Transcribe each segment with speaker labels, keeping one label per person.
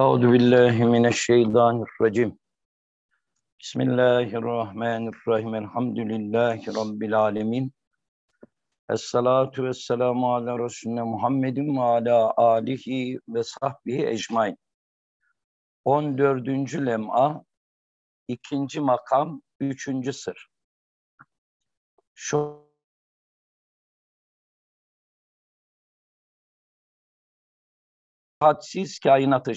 Speaker 1: Euzu billahi mineşşeytanirracim. Bismillahirrahmanirrahim. Elhamdülillahi rabbil alamin. Esselatu vesselamu ala Resulüne Muhammedin ve ala alihi ve sahbihi ecmain. 14. lem'a, ikinci makam, üçüncü sır. Şu hadsiz kainatı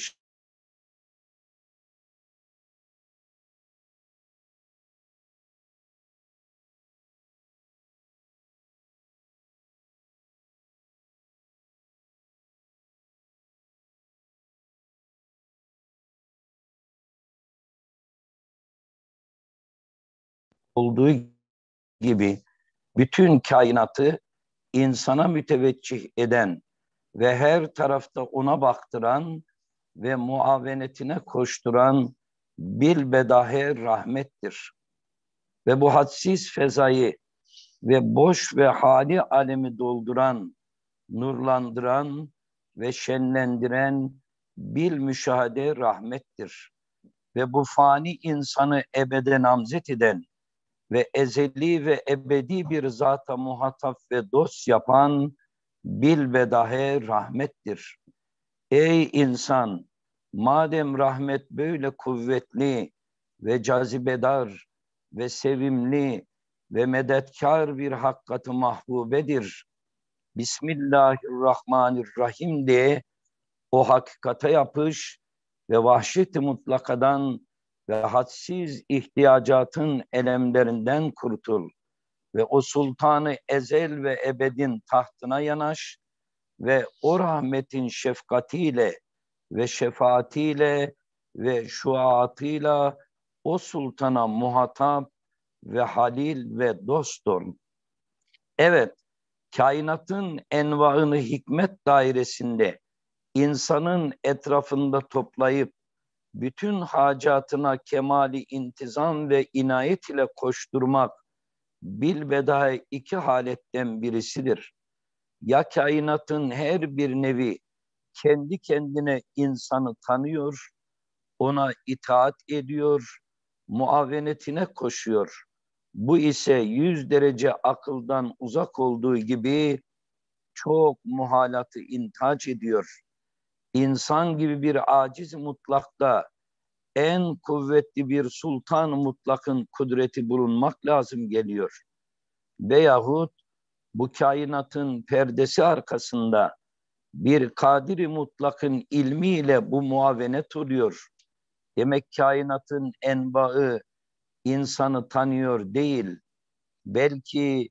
Speaker 1: olduğu gibi bütün kainatı insana müteveccih eden ve her tarafta ona baktıran ve muavenetine koşturan bil bedahe rahmettir. Ve bu hadsiz fezayı ve boş ve hali alemi dolduran, nurlandıran ve şenlendiren bil müşahede rahmettir. Ve bu fani insanı ebede namzet eden ve ezeli ve ebedi bir zata muhatap ve dost yapan bil bedahe rahmettir. Ey insan, madem rahmet böyle kuvvetli ve cazibedar ve sevimli ve medetkar bir hakkatı mahbubedir. Bismillahirrahmanirrahim diye o hakikate yapış ve vahşet-i mutlakadan ve hadsiz ihtiyacatın elemlerinden kurtul ve o sultanı ezel ve ebedin tahtına yanaş ve o rahmetin şefkatiyle ve şefaatiyle ve şuatıyla o sultana muhatap ve halil ve dost. Evet, kainatın envaını hikmet dairesinde insanın etrafında toplayıp bütün hacatına kemali intizam ve inayet ile koşturmak bilbeda iki haletten birisidir. Ya kainatın her bir nevi kendi kendine insanı tanıyor, ona itaat ediyor, muavenetine koşuyor. Bu ise yüz derece akıldan uzak olduğu gibi çok muhalatı intaç ediyor. İnsan gibi bir aciz mutlakta en kuvvetli bir sultan mutlakın kudreti bulunmak lazım geliyor. Veyahut bu kainatın perdesi arkasında bir kadiri mutlakın ilmiyle bu muavenet oluyor. Demek kainatın enbaı insanı tanıyor değil, belki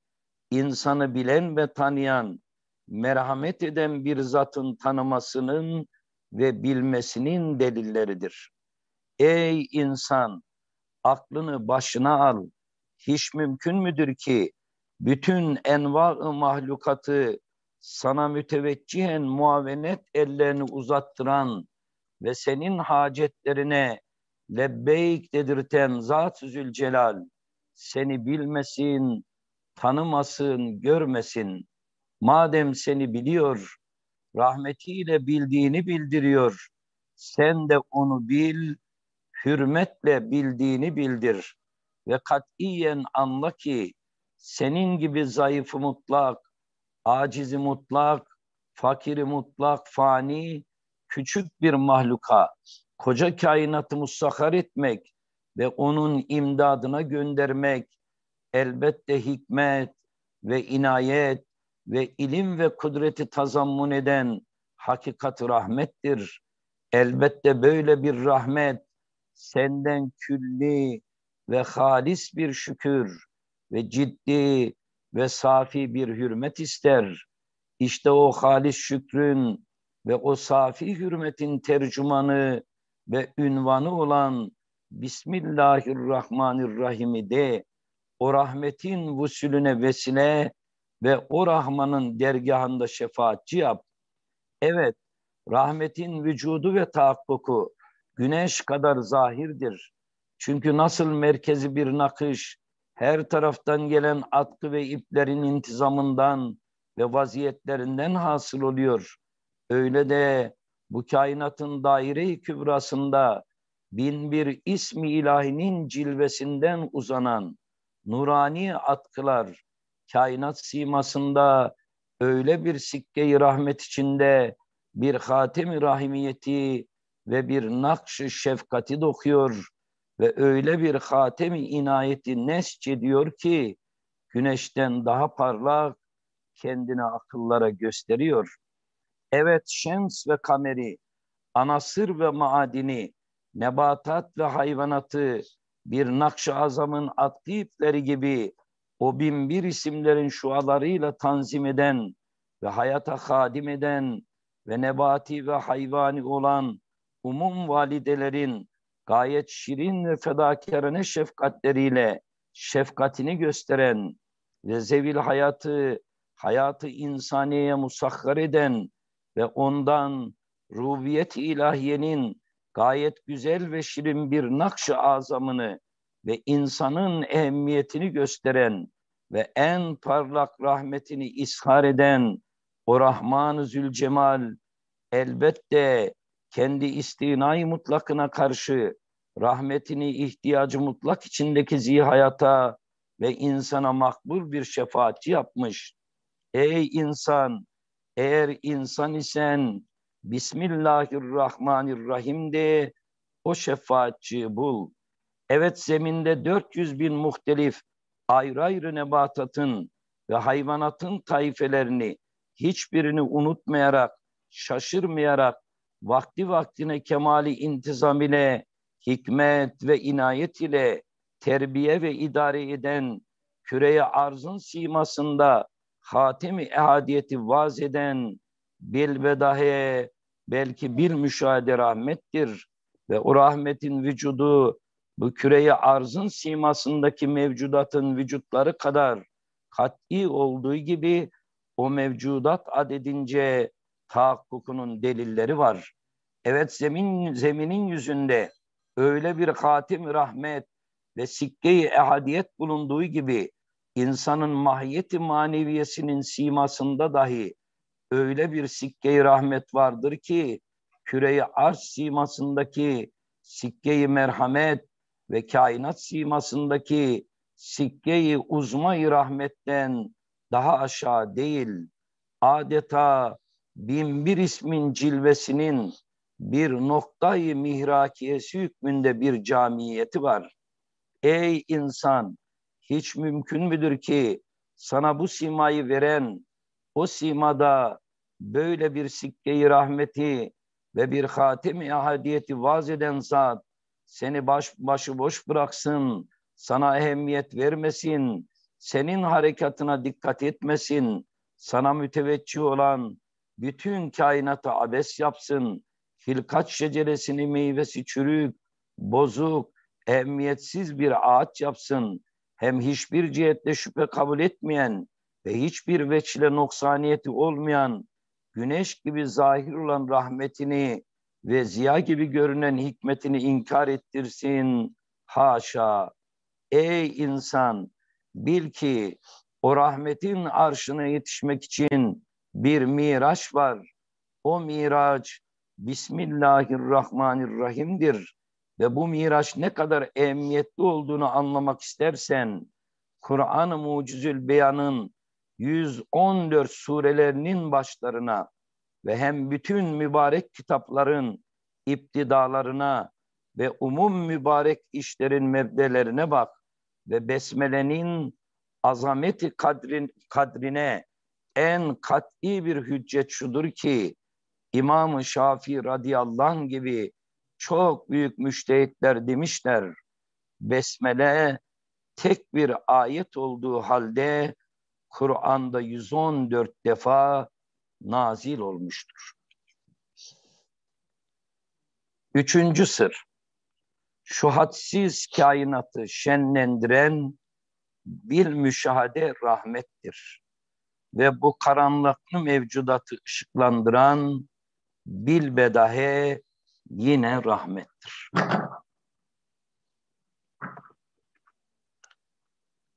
Speaker 1: insanı bilen ve tanıyan, merhamet eden bir zatın tanımasının ve bilmesinin delilleridir. Ey insan, aklını başına al. Hiç mümkün müdür ki bütün enva mahlukatı sana müteveccihen muavenet ellerini uzattıran ve senin hacetlerine lebbeyk dedirten Zat-ı Zülcelal seni bilmesin, tanımasın, görmesin. Madem seni biliyor, rahmetiyle bildiğini bildiriyor. Sen de onu bil, hürmetle bildiğini bildir ve katiyen anla ki senin gibi zayıfı mutlak, acizi mutlak, fakiri mutlak, fani, küçük bir mahluka, koca kainatı musahhar etmek ve onun imdadına göndermek elbette hikmet ve inayet ve ilim ve kudreti tazammun eden hakikat rahmettir. Elbette böyle bir rahmet senden külli ve halis bir şükür ve ciddi ve safi bir hürmet ister. İşte o halis şükrün ve o safi hürmetin tercümanı ve ünvanı olan Bismillahirrahmanirrahim'i de o rahmetin vusülüne vesile ve o Rahman'ın dergahında şefaatçi yap. Evet, rahmetin vücudu ve tahakkuku güneş kadar zahirdir. Çünkü nasıl merkezi bir nakış, her taraftan gelen atkı ve iplerin intizamından ve vaziyetlerinden hasıl oluyor. Öyle de bu kainatın daire-i kübrasında bin bir ismi ilahinin cilvesinden uzanan nurani atkılar kainat simasında öyle bir sikke-i rahmet içinde bir hatem-i rahimiyeti ve bir nakş-ı şefkati dokuyor ve öyle bir hatem-i inayeti nesç ediyor ki güneşten daha parlak kendine akıllara gösteriyor. Evet şems ve kameri, anasır ve maadini, nebatat ve hayvanatı bir nakş-ı azamın atlı ipleri gibi o bin bir isimlerin şualarıyla tanzim eden ve hayata hadim eden ve nebati ve hayvani olan umum validelerin gayet şirin ve fedakarane şefkatleriyle şefkatini gösteren ve zevil hayatı, hayatı insaniye musahhar eden ve ondan rubiyet ilahiyenin gayet güzel ve şirin bir nakş-ı azamını ve insanın ehemmiyetini gösteren ve en parlak rahmetini ishar eden o Rahman-ı Zülcemal elbette kendi istinayı mutlakına karşı rahmetini ihtiyacı mutlak içindeki zihayata ve insana makbul bir şefaatçi yapmış. Ey insan, eğer insan isen Bismillahirrahmanirrahim de o şefaatçi bul. Evet zeminde 400 bin muhtelif ayrı ayrı nebatatın ve hayvanatın taifelerini hiçbirini unutmayarak, şaşırmayarak, vakti vaktine kemali intizam ile, hikmet ve inayet ile terbiye ve idare eden, küreye arzın simasında hatemi ehadiyeti vaz eden, bil ve dahi belki bir müşahede rahmettir ve o rahmetin vücudu bu küreye arzın simasındaki mevcudatın vücutları kadar kat'i olduğu gibi o mevcudat adedince tahakkukunun delilleri var. Evet zemin zeminin yüzünde öyle bir hatim rahmet ve sikke-i ehadiyet bulunduğu gibi insanın mahiyeti maneviyesinin simasında dahi öyle bir sikke-i rahmet vardır ki küreyi arş simasındaki sikke-i merhamet ve kainat simasındaki sikke-i uzma-i rahmetten daha aşağı değil. Adeta bin bir ismin cilvesinin bir noktayı mihrakiyesi hükmünde bir camiyeti var. Ey insan, hiç mümkün müdür ki sana bu simayı veren, o simada böyle bir sikke-i rahmeti ve bir hatem-i ahadiyeti vaz eden zat seni baş, başı boş bıraksın, sana ehemmiyet vermesin, senin harekatına dikkat etmesin, sana müteveccih olan bütün kainatı abes yapsın, hilkat şeceresini meyvesi çürük, bozuk, ehemmiyetsiz bir ağaç yapsın, hem hiçbir cihette şüphe kabul etmeyen ve hiçbir veçile noksaniyeti olmayan, güneş gibi zahir olan rahmetini ve ziya gibi görünen hikmetini inkar ettirsin. Haşa! Ey insan! Bil ki o rahmetin arşına yetişmek için bir miraç var. O miraç Bismillahirrahmanirrahim'dir. Ve bu miraç ne kadar emniyetli olduğunu anlamak istersen Kur'an-ı Mucizül Beyan'ın 114 surelerinin başlarına ve hem bütün mübarek kitapların iptidalarına ve umum mübarek işlerin mebdelerine bak ve besmelenin azameti kadrin, kadrine en kat'i bir hüccet şudur ki İmam-ı Şafii radıyallahu anh gibi çok büyük müştehitler demişler. Besmele tek bir ayet olduğu halde Kur'an'da 114 defa nazil olmuştur. Üçüncü sır, şu hadsiz kainatı şenlendiren bir müşahede rahmettir. Ve bu karanlıklı mevcudatı ışıklandıran bil bedahe yine rahmettir.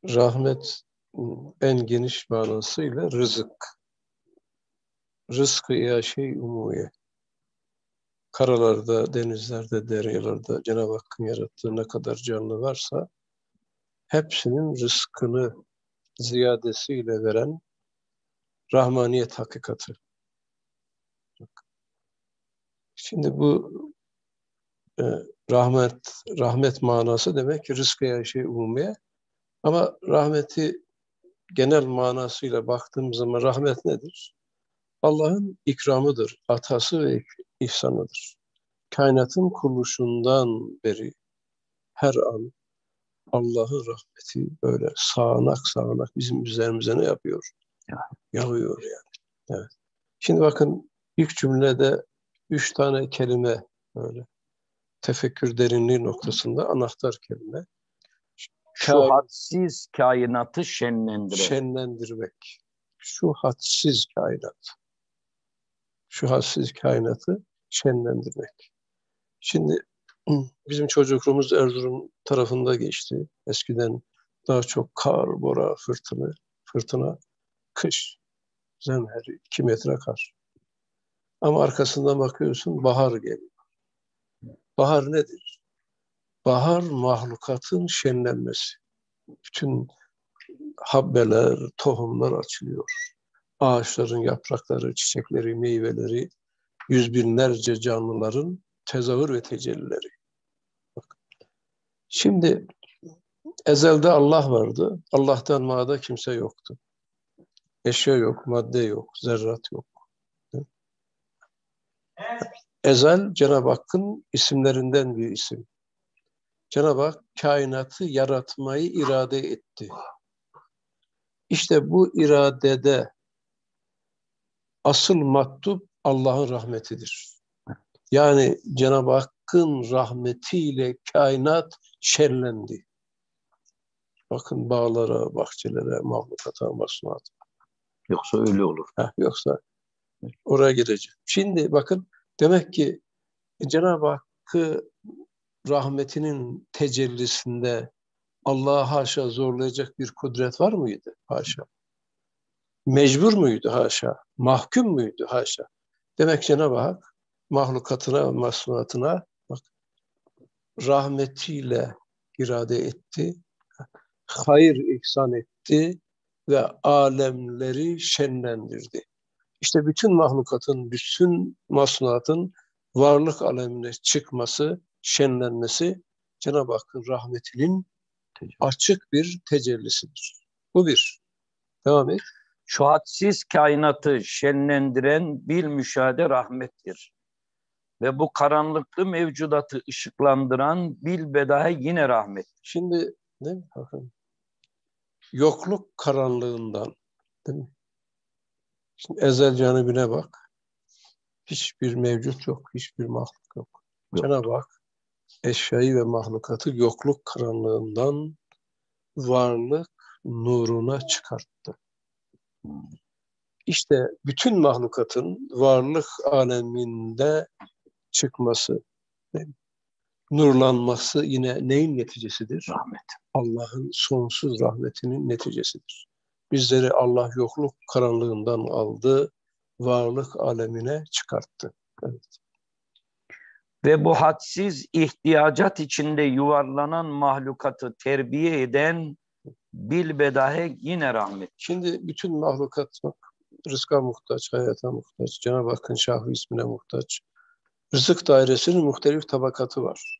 Speaker 2: Rahmet en geniş manasıyla rızık. Rızkı ya şey umuye. karalarda, denizlerde, deryalarda Cenab-ı Hakk'ın yarattığı ne kadar canlı varsa hepsinin rızkını ziyadesiyle veren rahmaniyet hakikati. Şimdi bu e, rahmet rahmet manası demek ki rızkı şey umumiye ama rahmeti genel manasıyla baktığımız zaman rahmet nedir? Allah'ın ikramıdır, atası ve ihsanıdır. Kainatın kuruluşundan beri her an Allah'ın rahmeti böyle sağanak sağanak bizim üzerimize ne yapıyor? Yağıyor yani. Evet. Şimdi bakın ilk cümlede üç tane kelime böyle tefekkür derinliği noktasında anahtar kelime.
Speaker 1: Şu hadsiz kainatı şenlendirmek.
Speaker 2: Şenlendirmek. Şu hadsiz kainat. Şu hadsiz kainatı şenlendirmek. Şimdi bizim çocukluğumuz Erzurum tarafında geçti. Eskiden daha çok kar, bora, fırtına, fırtına, kış, zemher, iki metre kar. Ama arkasından bakıyorsun bahar geliyor. Bahar nedir? Bahar mahlukatın şenlenmesi. Bütün habbeler, tohumlar açılıyor. Ağaçların yaprakları, çiçekleri, meyveleri, yüz binlerce canlıların tezahür ve tecellileri. Bak. Şimdi ezelde Allah vardı. Allah'tan mağda kimse yoktu. Eşya yok, madde yok, zerrat yok. Ezel Cenab-ı Hakk'ın isimlerinden bir isim. Cenab-ı Hak kainatı yaratmayı irade etti. İşte bu iradede asıl mattup Allah'ın rahmetidir. Yani Cenab-ı Hakk'ın rahmetiyle kainat şerlendi. Bakın bağlara, bahçelere, mahlukata, masnuata.
Speaker 1: Yoksa öyle olur.
Speaker 2: Heh, yoksa oraya gireceğim. Şimdi bakın demek ki Cenab-ı Hakk'ı rahmetinin tecellisinde Allah'a haşa zorlayacak bir kudret var mıydı? Haşa. Mecbur muydu? Haşa. Mahkum muydu? Haşa. Demek Cenab-ı Hak mahlukatına, masnuatına bak, rahmetiyle irade etti, hayır ihsan etti ve alemleri şenlendirdi. İşte bütün mahlukatın, bütün masnuatın varlık alemine çıkması, şenlenmesi Cenab-ı Hakk'ın rahmetinin açık bir tecellisidir. Bu bir. Devam et.
Speaker 1: Şu hadsiz kainatı şenlendiren bil müşahede rahmettir. Ve bu karanlıklı mevcudatı ışıklandıran bil bedahe yine rahmet.
Speaker 2: Şimdi değil mi? Bakın. Yokluk karanlığından değil mi? Şimdi ezel canibine bak. Hiçbir mevcut yok, hiçbir mahluk yok. yok. Cenab-ı Hak eşyayı ve mahlukatı yokluk karanlığından varlık nuruna çıkarttı. İşte bütün mahlukatın varlık aleminde çıkması, nurlanması yine neyin neticesidir?
Speaker 1: Rahmet.
Speaker 2: Allah'ın sonsuz rahmetinin neticesidir. Bizleri Allah yokluk karanlığından aldı, varlık alemine çıkarttı. Evet.
Speaker 1: Ve bu hadsiz ihtiyacat içinde yuvarlanan mahlukatı terbiye eden bilbedahe yine rahmet.
Speaker 2: Şimdi bütün mahlukat rızka muhtaç, hayata muhtaç, Cenab-ı Hakk'ın şahı ismine muhtaç. Rızık dairesinin muhtelif tabakatı var.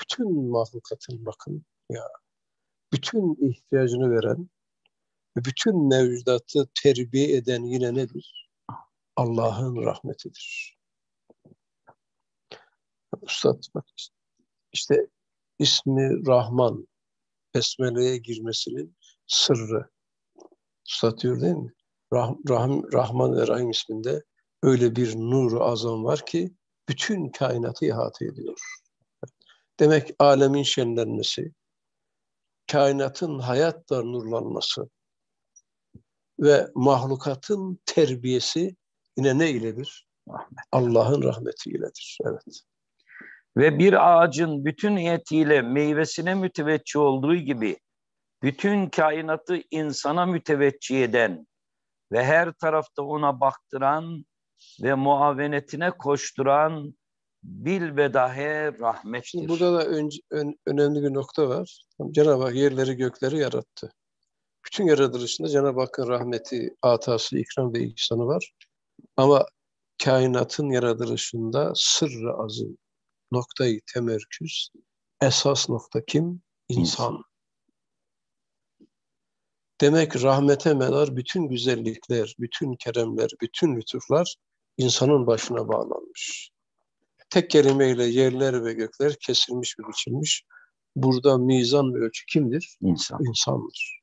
Speaker 2: Bütün mahlukatın bakın ya, bütün ihtiyacını veren ve bütün mevcudatı terbiye eden yine nedir? Allah'ın rahmetidir. Üstad bak işte ismi Rahman, Besmele'ye girmesinin sırrı. Üstad diyor değil mi? Rah, Rah, Rahman ve Rahim isminde öyle bir nur azam var ki bütün kainatı ihate ediyor. Demek alemin şenlenmesi, kainatın hayatla nurlanması ve mahlukatın terbiyesi yine ne iledir? Allah'ın rahmeti iledir. Evet.
Speaker 1: Ve bir ağacın bütün niyetiyle meyvesine müteveccih olduğu gibi bütün kainatı insana müteveccih eden ve her tarafta ona baktıran ve muavenetine koşturan bil ve dahi rahmettir.
Speaker 2: Şimdi burada da önce, ön- önemli bir nokta var. Cenab-ı Hak yerleri gökleri yarattı. Bütün yaratılışında Cenab-ı Hakk'ın rahmeti, atası, ikram ve ihsanı var. Ama kainatın yaratılışında sırrı azim, noktayı temerküz, esas nokta kim? İnsan. Demek rahmete medar bütün güzellikler, bütün keremler, bütün lütuflar insanın başına bağlanmış. Tek kelimeyle yerler ve gökler kesilmiş ve biçilmiş. Burada mizan ve ölçü kimdir?
Speaker 1: İnsan.
Speaker 2: İnsandır.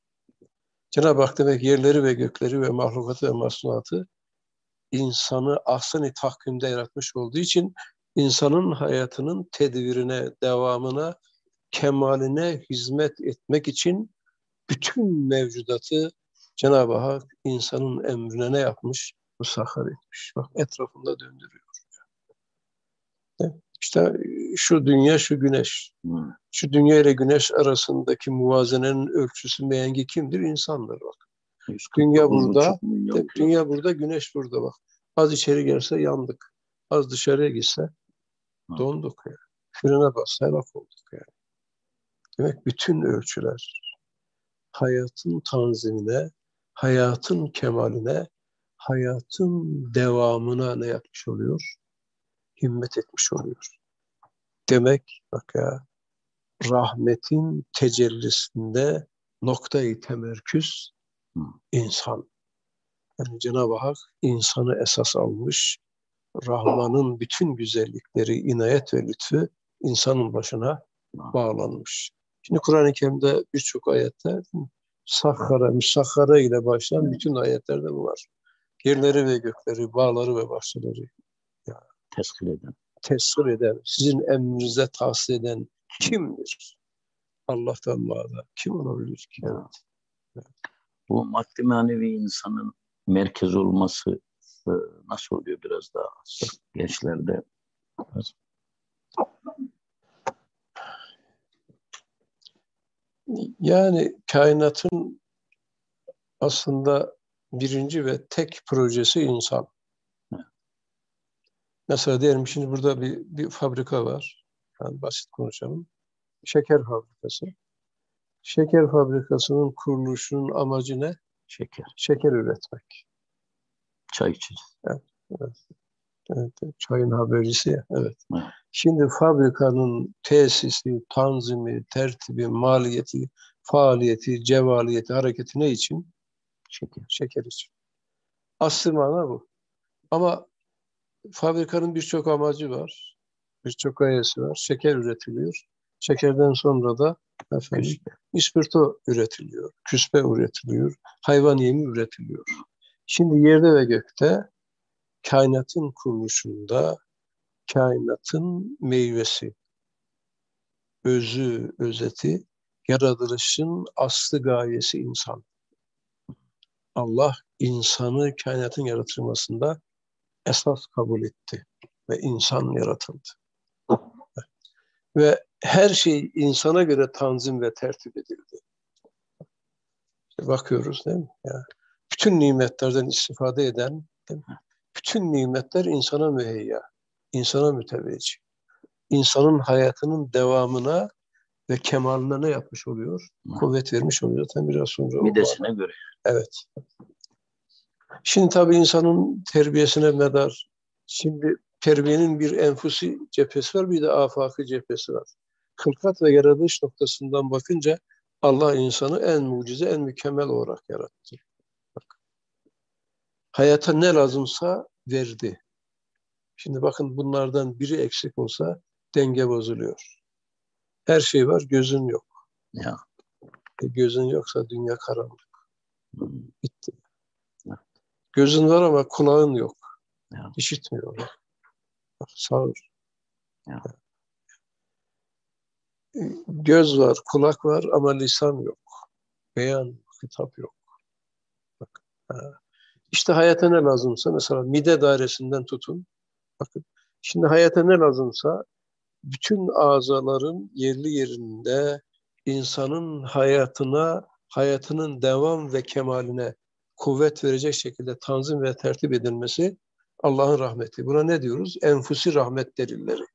Speaker 2: Cenab-ı Hak demek yerleri ve gökleri ve mahlukatı ve masnuatı insanı ahsen-i tahkimde yaratmış olduğu için insanın hayatının tedbirine, devamına, kemaline hizmet etmek için bütün mevcudatı Cenab-ı Hak insanın emrine ne yapmış? Musahhar etmiş. Bak etrafında döndürüyor. İşte şu dünya, şu güneş.
Speaker 1: Hı.
Speaker 2: Şu dünya ile güneş arasındaki muvazenenin ölçüsü meyengi kimdir? İnsandır bak.
Speaker 1: 149
Speaker 2: Dünya burada, dünya burada, güneş burada bak. Az içeri gelse yandık. Az dışarıya gitse. Donduk yani. Frene bas, helak olduk yani. Demek bütün ölçüler hayatın tanzimine, hayatın kemaline, hayatın devamına ne yapmış oluyor? Himmet etmiş oluyor. Demek bak ya rahmetin tecellisinde noktayı temerküz insan. Yani Cenab-ı Hak insanı esas almış. Rahman'ın bütün güzellikleri, inayet ve lütfu insanın başına bağlanmış. Şimdi Kur'an-ı Kerim'de birçok ayette sakhara, müsakhara ile başlayan bütün ayetlerde bu var. Yerleri ve gökleri, bağları ve bahçeleri
Speaker 1: teskil eden.
Speaker 2: tesir eden, sizin emrinize tahsis eden kimdir? Allah'tan bağlı. Kim olabilir ki?
Speaker 1: Evet. Bu maddi manevi insanın merkez olması nasıl oluyor biraz daha gençlerde?
Speaker 2: Yani kainatın aslında birinci ve tek projesi insan. Mesela diyelim şimdi burada bir, bir fabrika var. Yani basit konuşalım. Şeker fabrikası. Şeker fabrikasının kuruluşunun amacı ne?
Speaker 1: Şeker,
Speaker 2: Şeker üretmek.
Speaker 1: Çay içeceğiz.
Speaker 2: Evet, çayın habercisi ya. Evet.
Speaker 1: Evet.
Speaker 2: Şimdi fabrikanın tesisi, tanzimi, tertibi, maliyeti, faaliyeti, cevaliyeti, hareketi ne için?
Speaker 1: Şeker.
Speaker 2: Şeker için. Aslı mana bu. Ama fabrikanın birçok amacı var. Birçok gayesi var. Şeker üretiliyor. Şekerden sonra da efendim, ispirto üretiliyor. Küspe üretiliyor. Hayvan yemi üretiliyor. Şimdi yerde ve gökte kainatın kuruluşunda kainatın meyvesi, özü, özeti, yaratılışın aslı gayesi insan. Allah insanı kainatın yaratılmasında esas kabul etti ve insan yaratıldı. Ve her şey insana göre tanzim ve tertip edildi. İşte bakıyoruz değil mi? Ya, bütün nimetlerden istifade eden, bütün nimetler insana müheyya, insana müteveccih. İnsanın hayatının devamına ve kemaline ne yapmış oluyor? Kuvvet vermiş oluyor. Zaten biraz sonra.
Speaker 1: Midesine göre.
Speaker 2: Evet. Şimdi tabii insanın terbiyesine medar. Şimdi terbiyenin bir enfusi cephesi var, bir de afakı cephesi var. Hılkat ve yaratılış noktasından bakınca Allah insanı en mucize, en mükemmel olarak yarattı. Hayata ne lazımsa verdi. Şimdi bakın bunlardan biri eksik olsa denge bozuluyor. Her şey var, gözün yok.
Speaker 1: Ya.
Speaker 2: E, gözün yoksa dünya karanlık.
Speaker 1: Hmm.
Speaker 2: Bitti.
Speaker 1: Evet.
Speaker 2: Gözün var ama kulağın yok.
Speaker 1: Ya.
Speaker 2: İşitmiyor. Bak, sağır.
Speaker 1: Ya.
Speaker 2: Göz var, kulak var ama lisan yok. Beyan, hitap yok. Bak. ha. İşte hayata ne lazımsa mesela mide dairesinden tutun. Bakın. Şimdi hayata ne lazımsa bütün azaların yerli yerinde insanın hayatına, hayatının devam ve kemaline kuvvet verecek şekilde tanzim ve tertip edilmesi Allah'ın rahmeti. Buna ne diyoruz? Enfusi rahmet delilleri.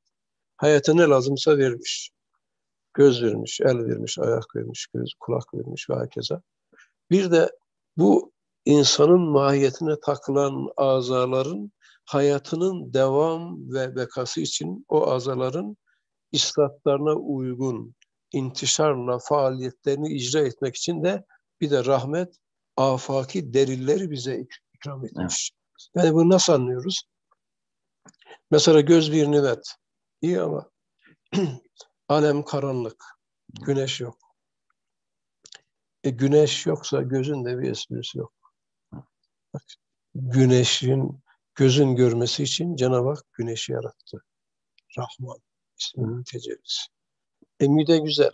Speaker 2: Hayata ne lazımsa vermiş. Göz vermiş, el vermiş, ayak vermiş, göz, kulak vermiş ve herkese. Bir de bu insanın mahiyetine takılan azaların hayatının devam ve bekası için o azaların istatlarına uygun intişarla faaliyetlerini icra etmek için de bir de rahmet afaki delilleri bize ikram etmiş. Yani bunu nasıl anlıyoruz? Mesela göz bir nimet. İyi ama alem karanlık. Güneş yok. E güneş yoksa gözün de bir esprisi yok. Güneşin gözün görmesi için Cenab-ı Hak güneşi yarattı. Rahman isminin tecellisi. E mide güzel.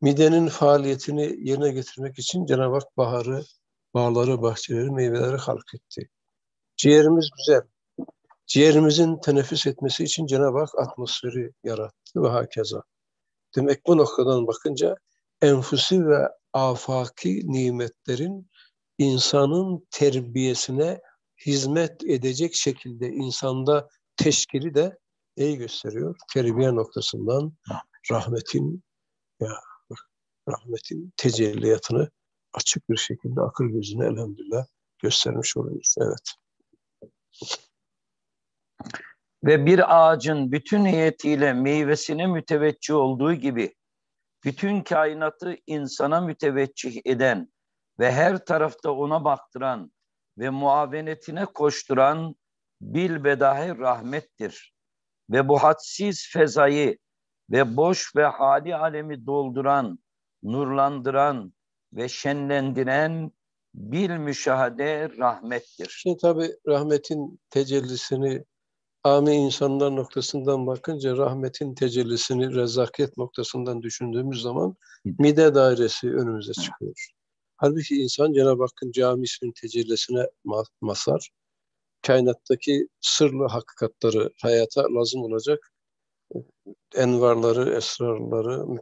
Speaker 2: Midenin faaliyetini yerine getirmek için Cenab-ı Hak baharı, bağları, bahçeleri, meyveleri halk etti. Ciğerimiz güzel. Ciğerimizin teneffüs etmesi için Cenab-ı Hak atmosferi yarattı ve hakeza. Demek bu noktadan bakınca enfusi ve afaki nimetlerin insanın terbiyesine hizmet edecek şekilde insanda teşkili de neyi gösteriyor? Terbiye noktasından rahmetin ya rahmetin tecelliyatını açık bir şekilde akıl gözüne elhamdülillah göstermiş oluyoruz. Evet.
Speaker 1: Ve bir ağacın bütün niyetiyle meyvesine müteveccih olduğu gibi bütün kainatı insana müteveccih eden ve her tarafta ona baktıran ve muavenetine koşturan bilbedahi rahmettir. Ve bu hadsiz fezayı ve boş ve hali alemi dolduran, nurlandıran ve şenlendiren bil müşahede rahmettir.
Speaker 2: Şimdi tabi rahmetin tecellisini ami insanlar noktasından bakınca rahmetin tecellisini rezaket noktasından düşündüğümüz zaman mide dairesi önümüze çıkıyor. Halbuki insan Cenab-ı Hakk'ın camisinin tecellisine masar. Kainattaki sırlı hakikatları hayata lazım olacak envarları, esrarları,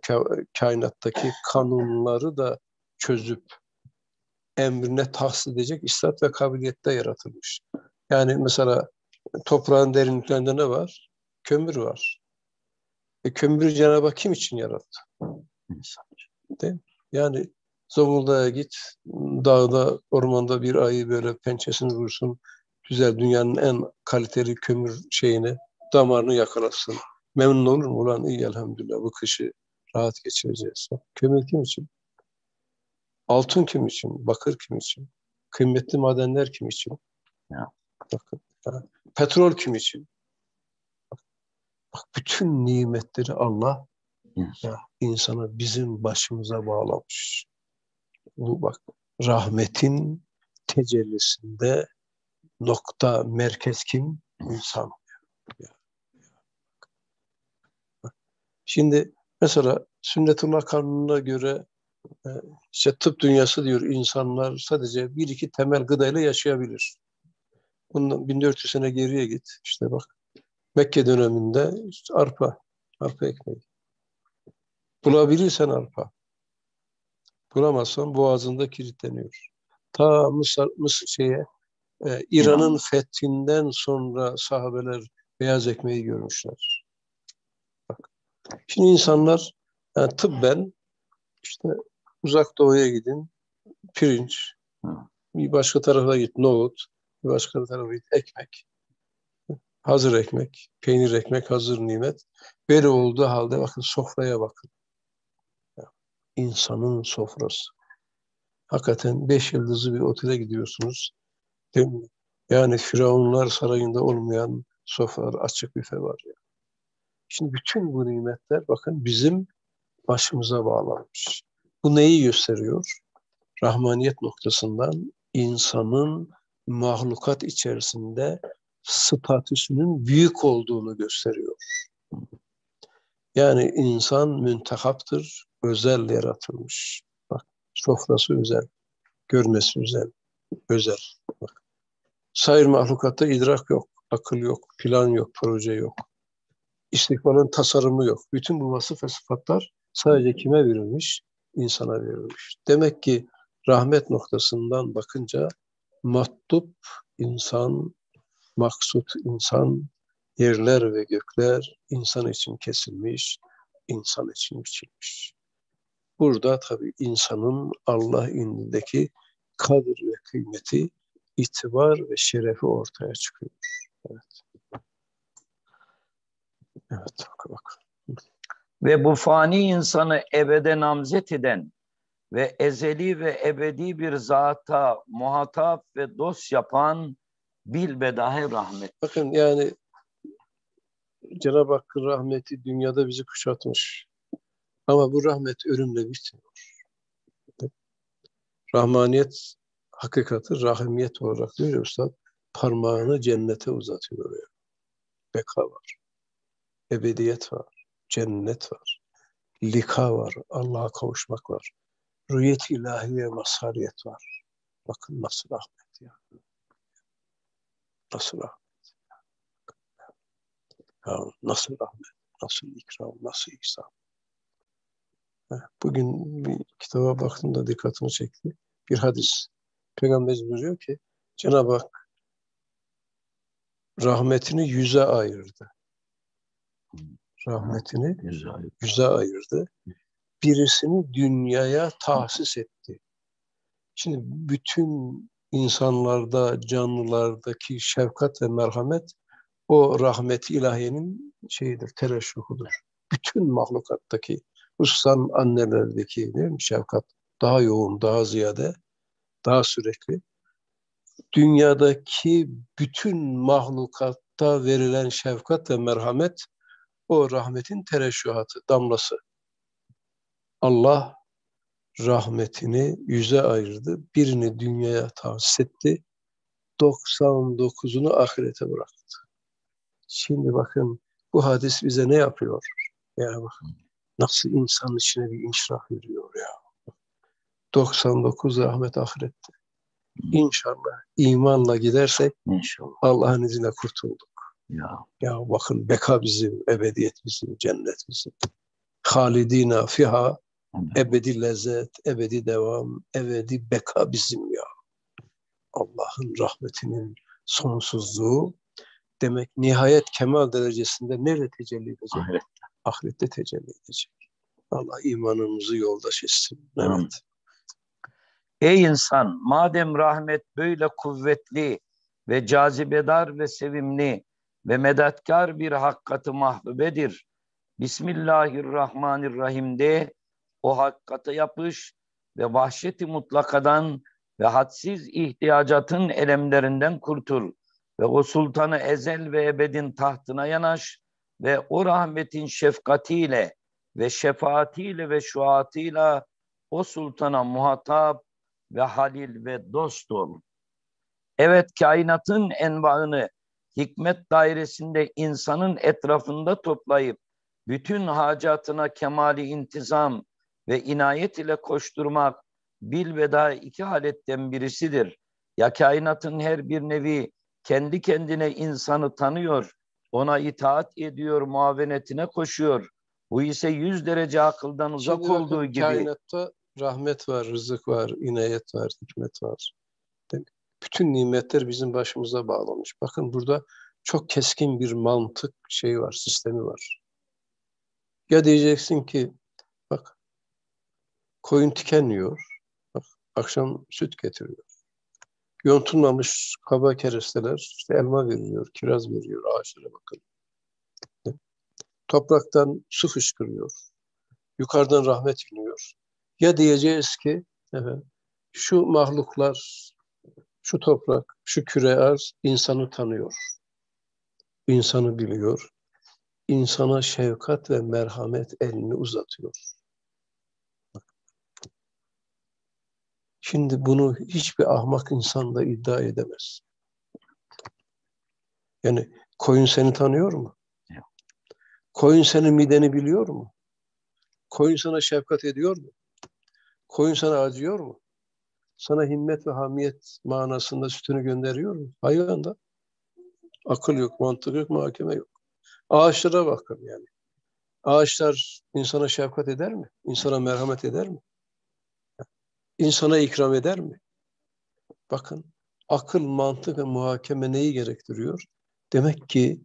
Speaker 2: kainattaki kanunları da çözüp emrine tahsis edecek istat ve kabiliyette yaratılmış. Yani mesela toprağın derinliklerinde ne var? Kömür var. E, kömürü Cenab-ı Hak kim için yarattı? Değil mi? Yani Zonguldak'a git, dağda, ormanda bir ayı böyle pençesini vursun, güzel dünyanın en kaliteli kömür şeyini, damarını yakalasın. Memnun olur mu? Ulan iyi elhamdülillah bu kışı rahat geçireceğiz. Kömür kim için? Altın kim için? Bakır kim için? Kıymetli madenler kim için? Ya. Bakın. Petrol kim için? Bak, bak bütün nimetleri Allah ya, insana bizim başımıza bağlamış. Bu bak rahmetin tecellisinde nokta merkez kim? İnsan. Şimdi mesela sünnetullah kanununa göre e, işte tıp dünyası diyor insanlar sadece bir iki temel gıdayla yaşayabilir. Bundan 1400 sene geriye git. İşte bak Mekke döneminde işte arpa, arpa ekmeği. Bulabilirsen arpa. Bulamazsan boğazında kilitleniyor. Ta Mısır, Mısır şeye e, İran'ın fethinden sonra sahabeler beyaz ekmeği görmüşler. Bak. Şimdi insanlar yani tıbben işte uzak doğuya gidin pirinç, bir başka tarafa git nohut, bir başka tarafa git ekmek. Hazır ekmek, peynir ekmek, hazır nimet. Böyle olduğu halde bakın sofraya bakın. İnsanın sofrası. Hakikaten beş yıldızlı bir otele gidiyorsunuz. Değil mi? Yani Firavunlar sarayında olmayan sofralar, açık büfe var ya. Şimdi bütün bu nimetler bakın bizim başımıza bağlanmış. Bu neyi gösteriyor? Rahmaniyet noktasından insanın mahlukat içerisinde statüsünün büyük olduğunu gösteriyor. Yani insan müntehaptır, özel yaratılmış. Bak, sofrası özel, görmesi özel, özel. Bak. Sayır mahlukatta idrak yok, akıl yok, plan yok, proje yok. İstikbalın tasarımı yok. Bütün bu vasıf ve sıfatlar sadece kime verilmiş? İnsana verilmiş. Demek ki rahmet noktasından bakınca mattup insan maksut insan, yerler ve gökler insan için kesilmiş, insan için biçilmiş. Burada tabii insanın Allah indindeki kadir ve kıymeti, itibar ve şerefi ortaya çıkıyor. Evet. Evet, bak bak.
Speaker 1: Ve bu fani insanı ebede namzet eden ve ezeli ve ebedi bir zata muhatap ve dost yapan bilbedahe rahmet.
Speaker 2: Bakın yani Cenab-ı Hakk'ın rahmeti dünyada bizi kuşatmış. Ama bu rahmet ölümle bitmiyor. Rahmaniyet hakikati rahimiyet olarak diyor ya parmağını cennete uzatıyor. Yani. Beka var, ebediyet var, cennet var, lika var, Allah'a kavuşmak var. Rüyet ilahiye mazhariyet var. Bakın nasıl rahmet ya. Nasıl rahmet. Ya nasıl rahmet, nasıl ikram, nasıl ihsan. Bugün bir kitaba baktım da dikkatimi çekti. Bir hadis. Peygamberimiz buyuruyor ki Cenab-ı Hak rahmetini yüze ayırdı. Rahmetini yüze ayırdı. Birisini dünyaya tahsis etti. Şimdi bütün insanlarda, canlılardaki şefkat ve merhamet o rahmeti ilahiyenin şeyidir, tereşuhudur. Bütün mahlukattaki hususan annelerdeki değil mi, şefkat daha yoğun, daha ziyade, daha sürekli. Dünyadaki bütün mahlukatta verilen şefkat ve merhamet o rahmetin tereşühatı, damlası. Allah rahmetini yüze ayırdı. Birini dünyaya tahsis etti. 99'unu ahirete bıraktı. Şimdi bakın bu hadis bize ne yapıyor? Yani bakın nasıl insan içine bir inşirah veriyor ya. 99 rahmet ahirette. İnşallah imanla gidersek
Speaker 1: İnşallah.
Speaker 2: Allah'ın izniyle kurtulduk.
Speaker 1: Ya.
Speaker 2: Ya bakın beka bizim, ebediyet bizim, cennet bizim. Halidina fiha, ebedi lezzet, ebedi devam, ebedi beka bizim ya. Allah'ın rahmetinin sonsuzluğu demek nihayet kemal derecesinde nerede tecelli edecek?
Speaker 1: Ahirette.
Speaker 2: Ahirette tecelli edecek. Allah imanımızı yoldaş etsin. Evet.
Speaker 1: Ey insan madem rahmet böyle kuvvetli ve cazibedar ve sevimli ve medatkar bir hakikati mahbubedir. Bismillahirrahmanirrahim de o hakikate yapış ve vahşeti mutlakadan ve hadsiz ihtiyacatın elemlerinden kurtul ve o sultanı ezel ve ebedin tahtına yanaş ve o rahmetin şefkatiyle ve şefaatiyle ve şuatıyla o sultana muhatap ve halil ve dost ol. Evet kainatın envaını hikmet dairesinde insanın etrafında toplayıp bütün hacatına kemali intizam ve inayet ile koşturmak bilveda iki haletten birisidir. Ya kainatın her bir nevi kendi kendine insanı tanıyor, ona itaat ediyor, muavenetine koşuyor. Bu ise yüz derece akıldan uzak
Speaker 2: Şimdi bakın,
Speaker 1: olduğu gibi.
Speaker 2: Kainatta rahmet var, rızık var, inayet var, hikmet var. Bütün nimetler bizim başımıza bağlamış. Bakın burada çok keskin bir mantık şey var, sistemi var. Ya diyeceksin ki bak koyun tiken yiyor. Bak, akşam süt getiriyor. Yontulmamış kaba keresteler işte elma veriyor, kiraz veriyor ağaçlara bakın. Topraktan su fışkırıyor. Yukarıdan rahmet iniyor. Ya diyeceğiz ki efendim, şu mahluklar, şu toprak, şu küre arz insanı tanıyor. İnsanı biliyor. İnsana şefkat ve merhamet elini uzatıyor. Şimdi bunu hiçbir ahmak insan da iddia edemez. Yani koyun seni tanıyor mu?
Speaker 1: Yok.
Speaker 2: Koyun senin mideni biliyor mu? Koyun sana şefkat ediyor mu? Koyun sana acıyor mu? Sana himmet ve hamiyet manasında sütünü gönderiyor mu? Hayvanda. Akıl yok, mantık yok, mahkeme yok. Ağaçlara bakın yani. Ağaçlar insana şefkat eder mi? İnsana merhamet eder mi? İnsana ikram eder mi? Bakın akıl, mantık ve muhakeme neyi gerektiriyor? Demek ki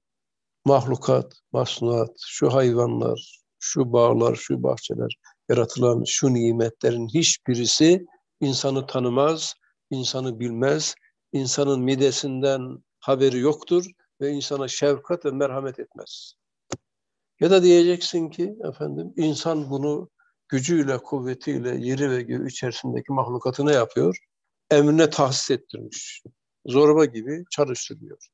Speaker 2: mahlukat, masnuat, şu hayvanlar, şu bağlar, şu bahçeler, yaratılan şu nimetlerin hiçbirisi insanı tanımaz, insanı bilmez, insanın midesinden haberi yoktur ve insana şefkat ve merhamet etmez. Ya da diyeceksin ki efendim insan bunu gücüyle, kuvvetiyle yeri ve göğü içerisindeki mahlukatı ne yapıyor? Emrine tahsis ettirmiş. Zorba gibi çalıştırıyor.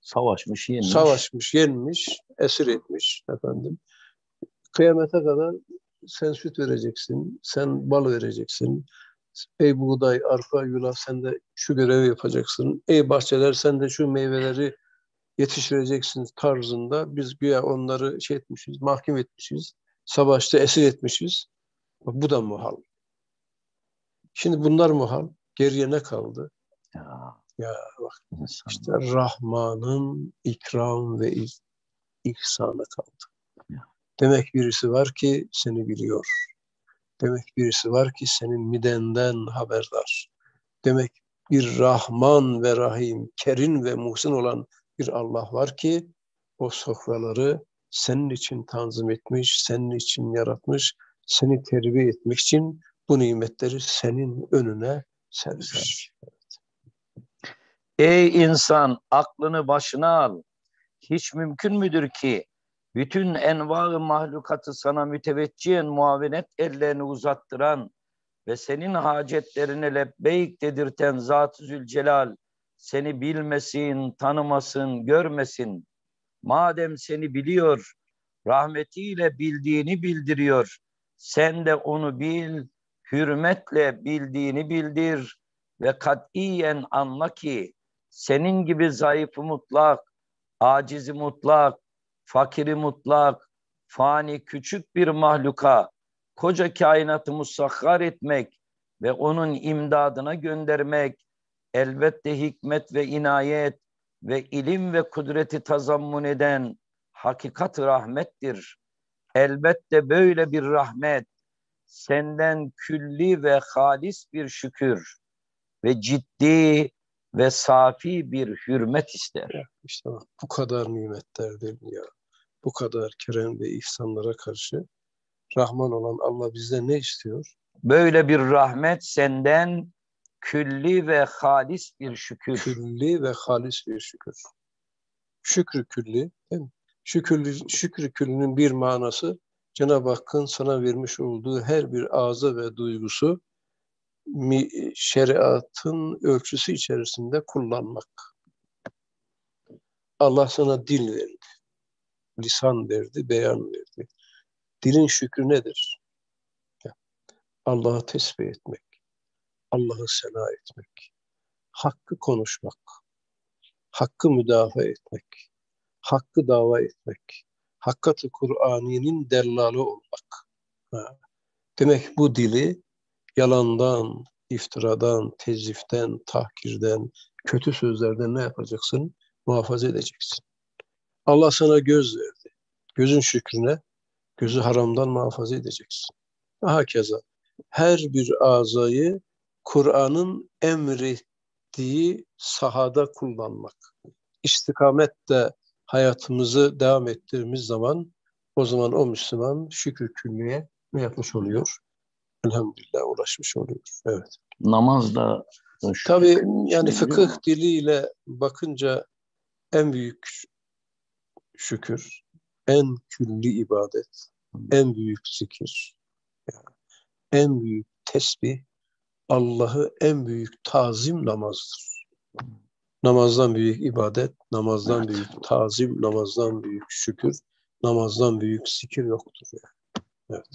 Speaker 1: Savaşmış, yenmiş.
Speaker 2: Savaşmış, yenmiş, esir etmiş efendim. Kıyamete kadar sen süt vereceksin, sen bal vereceksin. Ey buğday, arpa, yulaf sen de şu görevi yapacaksın. Ey bahçeler sen de şu meyveleri yetiştireceksin tarzında biz güya onları şey etmişiz, mahkum etmişiz. Savaşta esir etmişiz. Bu da muhal. Şimdi bunlar muhal. Geriye ne kaldı?
Speaker 1: Ya,
Speaker 2: Ya bak
Speaker 1: insan.
Speaker 2: işte Rahman'ın ikram ve ihsanı kaldı.
Speaker 1: Ya.
Speaker 2: Demek birisi var ki seni biliyor. Demek birisi var ki senin midenden haberdar. Demek bir Rahman ve Rahim, Kerim ve Muhsin olan bir Allah var ki o sofraları senin için tanzim etmiş, senin için yaratmış, seni terbiye etmek için bu nimetleri senin önüne sermiş.
Speaker 1: Ey insan aklını başına al. Hiç mümkün müdür ki bütün enva mahlukatı sana müteveccihen muavenet ellerini uzattıran ve senin hacetlerine lebbeyk dedirten Zat-ı Zülcelal seni bilmesin, tanımasın, görmesin. Madem seni biliyor, rahmetiyle bildiğini bildiriyor. Sen de onu bil, hürmetle bildiğini bildir ve katiyen anla ki senin gibi zayıfı mutlak, acizi mutlak, fakiri mutlak, fani küçük bir mahluka koca kainatı musakhar etmek ve onun imdadına göndermek elbette hikmet ve inayet ve ilim ve kudreti tazammun eden hakikat rahmettir. Elbette böyle bir rahmet senden külli ve halis bir şükür ve ciddi ve safi bir hürmet ister.
Speaker 2: İşte bak bu kadar nimetler değil mi ya? Bu kadar kerem ve ihsanlara karşı Rahman olan Allah bizden ne istiyor?
Speaker 1: Böyle bir rahmet senden külli ve halis bir şükür.
Speaker 2: Külli ve halis bir şükür. Şükrü külli değil mi? Şükrü, şükrü küllünün bir manası Cenab-ı Hakk'ın sana vermiş olduğu her bir ağza ve duygusu şeriatın ölçüsü içerisinde kullanmak. Allah sana dil verdi, lisan verdi, beyan verdi. Dilin şükrü nedir? Allah'ı tesbih etmek, Allah'ı sena etmek, hakkı konuşmak, hakkı müdafaa etmek, hakkı dava etmek, hakkatı Kur'ani'nin dellalı olmak. Ha. Demek bu dili yalandan, iftiradan, teziften, tahkirden, kötü sözlerden ne yapacaksın? Muhafaza edeceksin. Allah sana göz verdi. Gözün şükrüne, gözü haramdan muhafaza edeceksin. Hakeza her bir azayı Kur'an'ın emrettiği sahada kullanmak. İstikamette hayatımızı devam ettirdiğimiz zaman o zaman o Müslüman şükür küllüye ne yapmış oluyor? Elhamdülillah ulaşmış oluyor. Evet.
Speaker 1: Namazda
Speaker 2: Tabii yani fıkıh diliyle bakınca en büyük şükür, en külli ibadet, en büyük zikir, yani en büyük tesbih, Allah'ı en büyük tazim namazdır. Namazdan büyük ibadet, namazdan
Speaker 1: Evet.
Speaker 2: büyük tazim, namazdan büyük şükür, namazdan büyük zikir yoktur. Yani. Evet.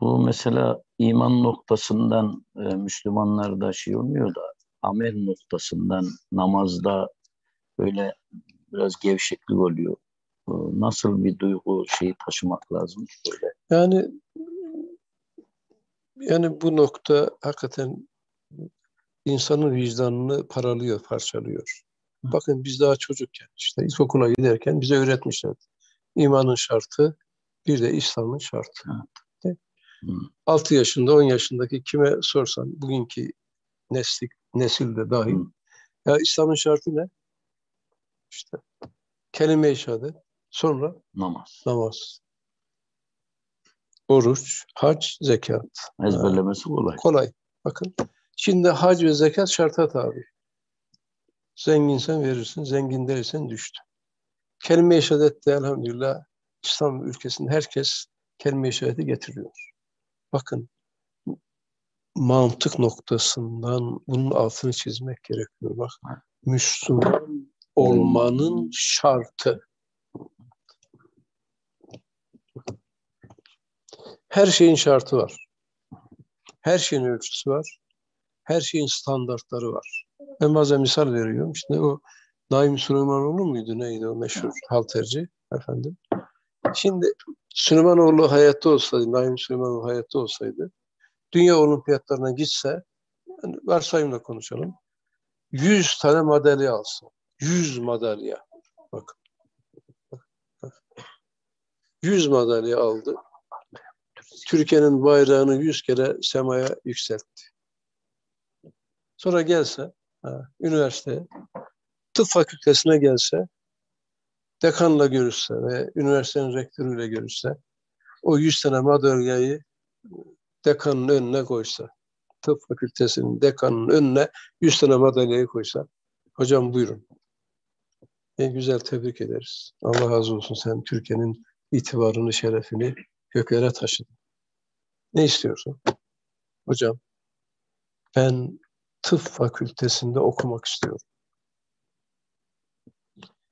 Speaker 1: Bu mesela iman noktasından e, Müslümanlarda şey olmuyor da amel noktasından namazda böyle biraz gevşeklik oluyor. E, Nasıl bir duygu şeyi taşımak lazım böyle.
Speaker 2: Yani yani bu nokta hakikaten insanın vicdanını paralıyor, parçalıyor. Bakın biz daha çocukken işte ilkokula giderken bize öğretmişlerdi. İmanın şartı bir de İslam'ın şartı.
Speaker 1: Hı.
Speaker 2: 6 yaşında 10 yaşındaki kime sorsan bugünkü neslik, nesil de dahil.
Speaker 1: Hı.
Speaker 2: Ya İslam'ın şartı ne? İşte kelime-i şehadet, sonra
Speaker 1: Namaz.
Speaker 2: namaz, oruç, hac, zekat.
Speaker 1: Ezberlemesi kolay.
Speaker 2: Kolay. Bakın. Şimdi hac ve zekat şarta tabi. Zenginsen verirsin, zengin değilsen düştü. Kelime-i şehadet de elhamdülillah İslam ülkesinde herkes kelime-i şehadeti getiriyor. Bakın mantık noktasından bunun altını çizmek gerekiyor. Bak Müslüman olmanın şartı. Her şeyin şartı var. Her şeyin ölçüsü var. Her şeyin standartları var. Ben bazen misal veriyorum. İşte o Naim Süleymanoğlu muydu neydi o meşhur halterci efendim. Şimdi Süleymanoğlu hayatta olsaydı, Naim Süleymanoğlu hayatta olsaydı dünya olimpiyatlarına gitse yani varsayımla konuşalım. 100 tane madalya alsın. 100 madalya. Bakın. 100 madalya aldı. Türkiye'nin bayrağını 100 kere semaya yükseltti. Sonra gelse ha, üniversiteye, tıp fakültesine gelse, dekanla görüşse ve üniversitenin rektörüyle görüşse, o 100 tane madalyayı dekanın önüne koysa, tıp fakültesinin dekanının önüne 100 tane madalyayı koysa, hocam buyurun. En güzel tebrik ederiz. Allah razı olsun sen Türkiye'nin itibarını, şerefini göklere taşıdın. Ne istiyorsun? Hocam ben tıp fakültesinde okumak istiyorum.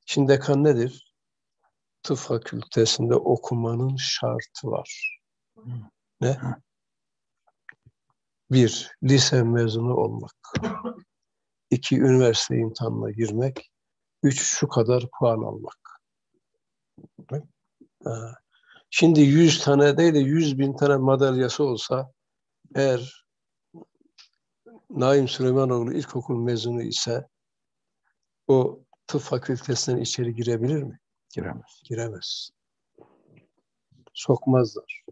Speaker 2: Şimdi dekan nedir? Tıp fakültesinde okumanın şartı var. Ne? Bir, lise mezunu olmak. İki, üniversite imtihanına girmek. Üç, şu kadar puan almak. Şimdi yüz tane değil de yüz bin tane madalyası olsa eğer Naim Süleymanoğlu ilkokul mezunu ise o tıp fakültesinden içeri girebilir mi?
Speaker 1: Giremez.
Speaker 2: Giremez. Sokmazlar.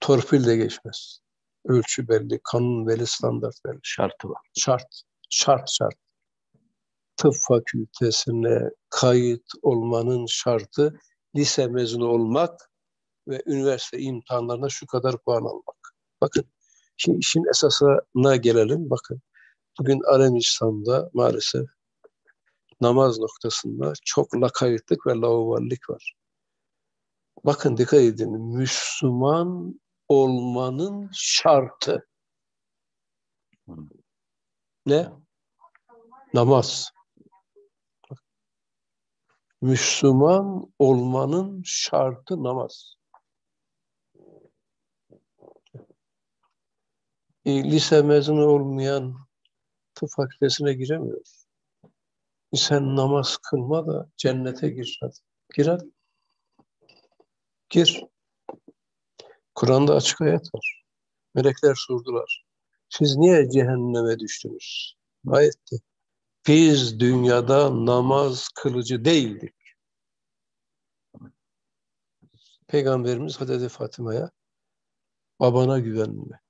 Speaker 2: Torpil de geçmez. Ölçü belli, kanun belli, standart belli.
Speaker 1: Şartı var.
Speaker 2: Şart, şart, şart. Tıp fakültesine kayıt olmanın şartı lise mezunu olmak ve üniversite imtihanlarına şu kadar puan almak. Bakın, şimdi işin esasına gelelim. Bakın, bugün alem İslam'da maalesef namaz noktasında çok lakaytlık ve lauvallik var. Bakın dikkat edin, Müslüman olmanın şartı. Ne? Namaz. Müslüman olmanın şartı namaz. E, lise mezunu olmayan tıp fakültesine giremiyor. E, sen namaz kılma da cennete gir hadi. Gir hadi. Gir. Kur'an'da açık ayet var. Melekler sordular. Siz niye cehenneme düştünüz? Ayette. Biz dünyada namaz kılıcı değildik. Peygamberimiz Hazreti Fatıma'ya babana güvenme.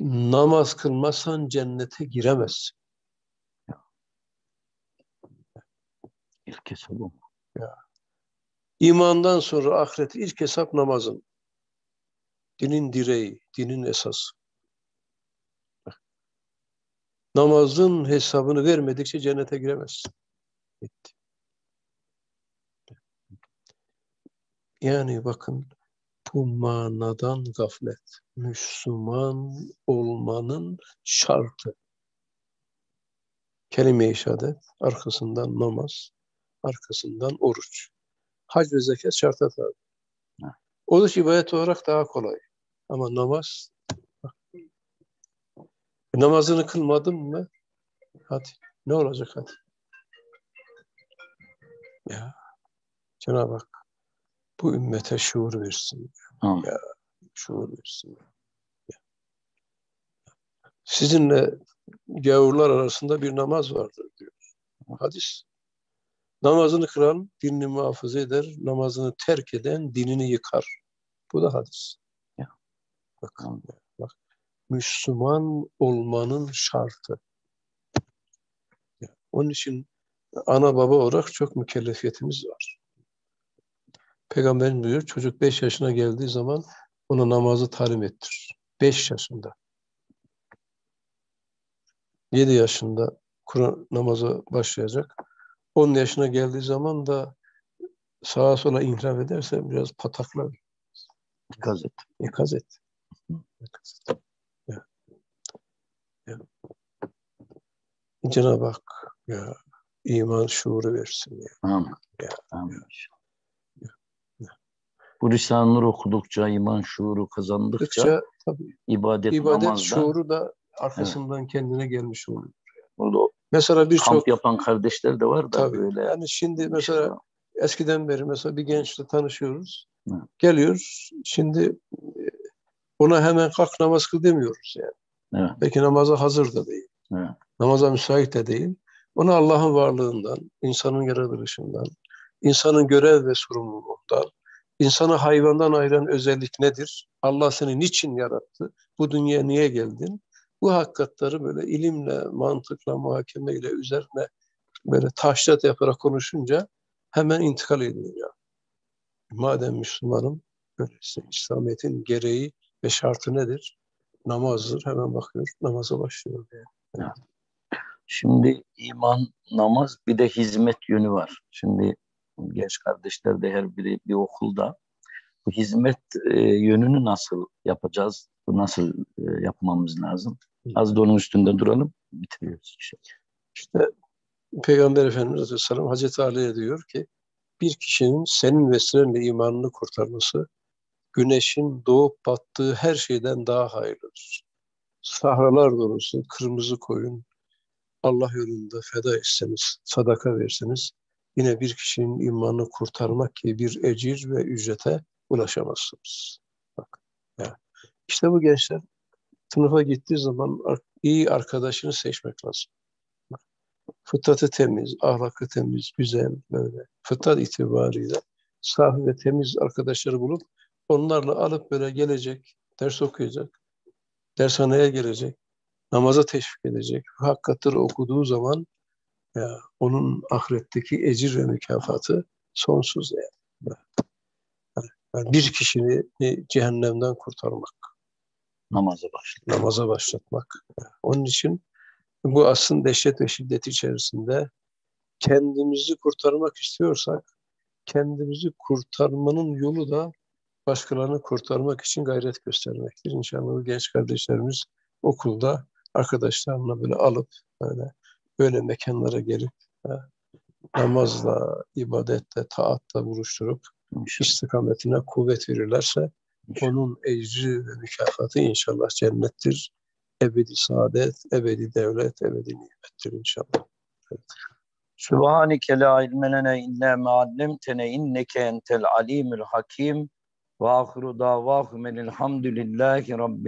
Speaker 2: Namaz kılmazsan cennete giremezsin.
Speaker 1: İlk hesap bu.
Speaker 2: Ya. İmandan sonra ahiret ilk hesap namazın. Dinin direği, dinin esası. Namazın hesabını vermedikçe cennete giremezsin. Bitti. Yani bakın bu manadan gaflet. Müslüman olmanın şartı. Kelime-i şehadet, arkasından namaz, arkasından oruç. Hac ve zekat şarta tabi. Oruç ibadet olarak daha kolay. Ama namaz namazını kılmadın mı? Hadi. Ne olacak hadi? Ya Cenab-ı Hak bu ümmete şuur versin.
Speaker 1: Amin.
Speaker 2: Ya, şuur versin. Ya. Sizinle gavurlar arasında bir namaz vardır diyor. Hadis. Namazını kılan dinini muhafaza eder, namazını terk eden dinini yıkar. Bu da hadis.
Speaker 1: Ya.
Speaker 2: Bakın. Müslüman olmanın şartı. Onun için ana baba olarak çok mükellefiyetimiz var. Peygamberimiz buyuruyor, çocuk 5 yaşına geldiği zaman ona namazı talim ettir. 5 yaşında. 7 yaşında Kur'an namaza başlayacak. 10 yaşına geldiği zaman da sağa sola inhiraf ederse biraz pataklar.
Speaker 1: İkaz et.
Speaker 2: İkaz et. İkaz et. Ya. Ya. Cenab-ı Hak ya, iman şuuru versin. Ya.
Speaker 1: Amin.
Speaker 2: Ya.
Speaker 1: Amin. Bu Risale-i okudukça, iman şuuru kazandıkça
Speaker 2: Kıkça, tabii,
Speaker 1: ibadet,
Speaker 2: ibadet
Speaker 1: namazda
Speaker 2: şuuru da arkasından kendine gelmiş oluyor.
Speaker 1: burada
Speaker 2: Mesela birçok
Speaker 1: kamp yapan kardeşler de var da
Speaker 2: tabii
Speaker 1: böyle.
Speaker 2: yani şimdi mesela eskiden beri mesela bir gençle tanışıyoruz.
Speaker 1: Evet.
Speaker 2: Geliyor. Şimdi e, ona hemen kalk namaz kıl demiyoruz yani.
Speaker 1: Evet.
Speaker 2: Belki namaza hazır da değil.
Speaker 1: Evet.
Speaker 2: Namaza müsait de değil. Ona Allah'ın varlığından, insanın yaratılışından, insanın görev ve sorumluluğundan, insanı hayvandan ayıran özellik nedir? Allah seni niçin yarattı? Bu dünyaya niye geldin? Bu hakikatleri böyle ilimle, mantıkla, muhakemeyle üzerine böyle taşlat yaparak konuşunca hemen intikal ediyor ya. Madem Müslümanım, öyleyse İslamiyet'in gereği ve şartı nedir? Namazdır. Hemen bakıyor, namaza başlıyor. Yani.
Speaker 1: Şimdi iman, namaz bir de hizmet yönü var. Şimdi genç kardeşler de her biri bir okulda. Bu hizmet e, yönünü nasıl yapacağız? Bu nasıl e, yapmamız lazım? Az da onun üstünde duralım. Bitiriyoruz. Işte.
Speaker 2: İşte Peygamber Efendimiz Aleyhisselam Hazreti Ali'ye diyor ki bir kişinin senin vesilenle imanını kurtarması güneşin doğup battığı her şeyden daha hayırlıdır. Sahralar dolusu kırmızı koyun Allah yolunda feda etseniz, sadaka verseniz yine bir kişinin imanını kurtarmak gibi bir ecir ve ücrete ulaşamazsınız. Bak. Yani işte bu gençler sınıfa gittiği zaman iyi arkadaşını seçmek lazım. Fıtratı temiz, ahlakı temiz, güzel böyle. Fıtrat itibariyle safi ve temiz arkadaşları bulup onlarla alıp böyle gelecek, ders okuyacak, dershaneye gelecek, namaza teşvik edecek. Hakikatleri okuduğu zaman ya, onun ahiretteki ecir ve mükafatı sonsuz yani. yani bir kişini cehennemden kurtarmak.
Speaker 1: Namaza başlatmak.
Speaker 2: Namaza başlatmak. Onun için bu aslında dehşet ve şiddet içerisinde kendimizi kurtarmak istiyorsak kendimizi kurtarmanın yolu da başkalarını kurtarmak için gayret göstermektir. İnşallah genç kardeşlerimiz okulda arkadaşlarına böyle alıp böyle böyle mekanlara gelip ha, namazla, ibadetle, taatle buluşturup istikametine kuvvet verirlerse onun ecri ve mükafatı inşallah cennettir. Ebedi saadet, ebedi devlet, ebedi nimettir inşallah. Evet.
Speaker 1: Sübhaneke la ilme lene illa ma allemtene inneke entel alimul hakim ve ahiru davahum elhamdülillahi rabbil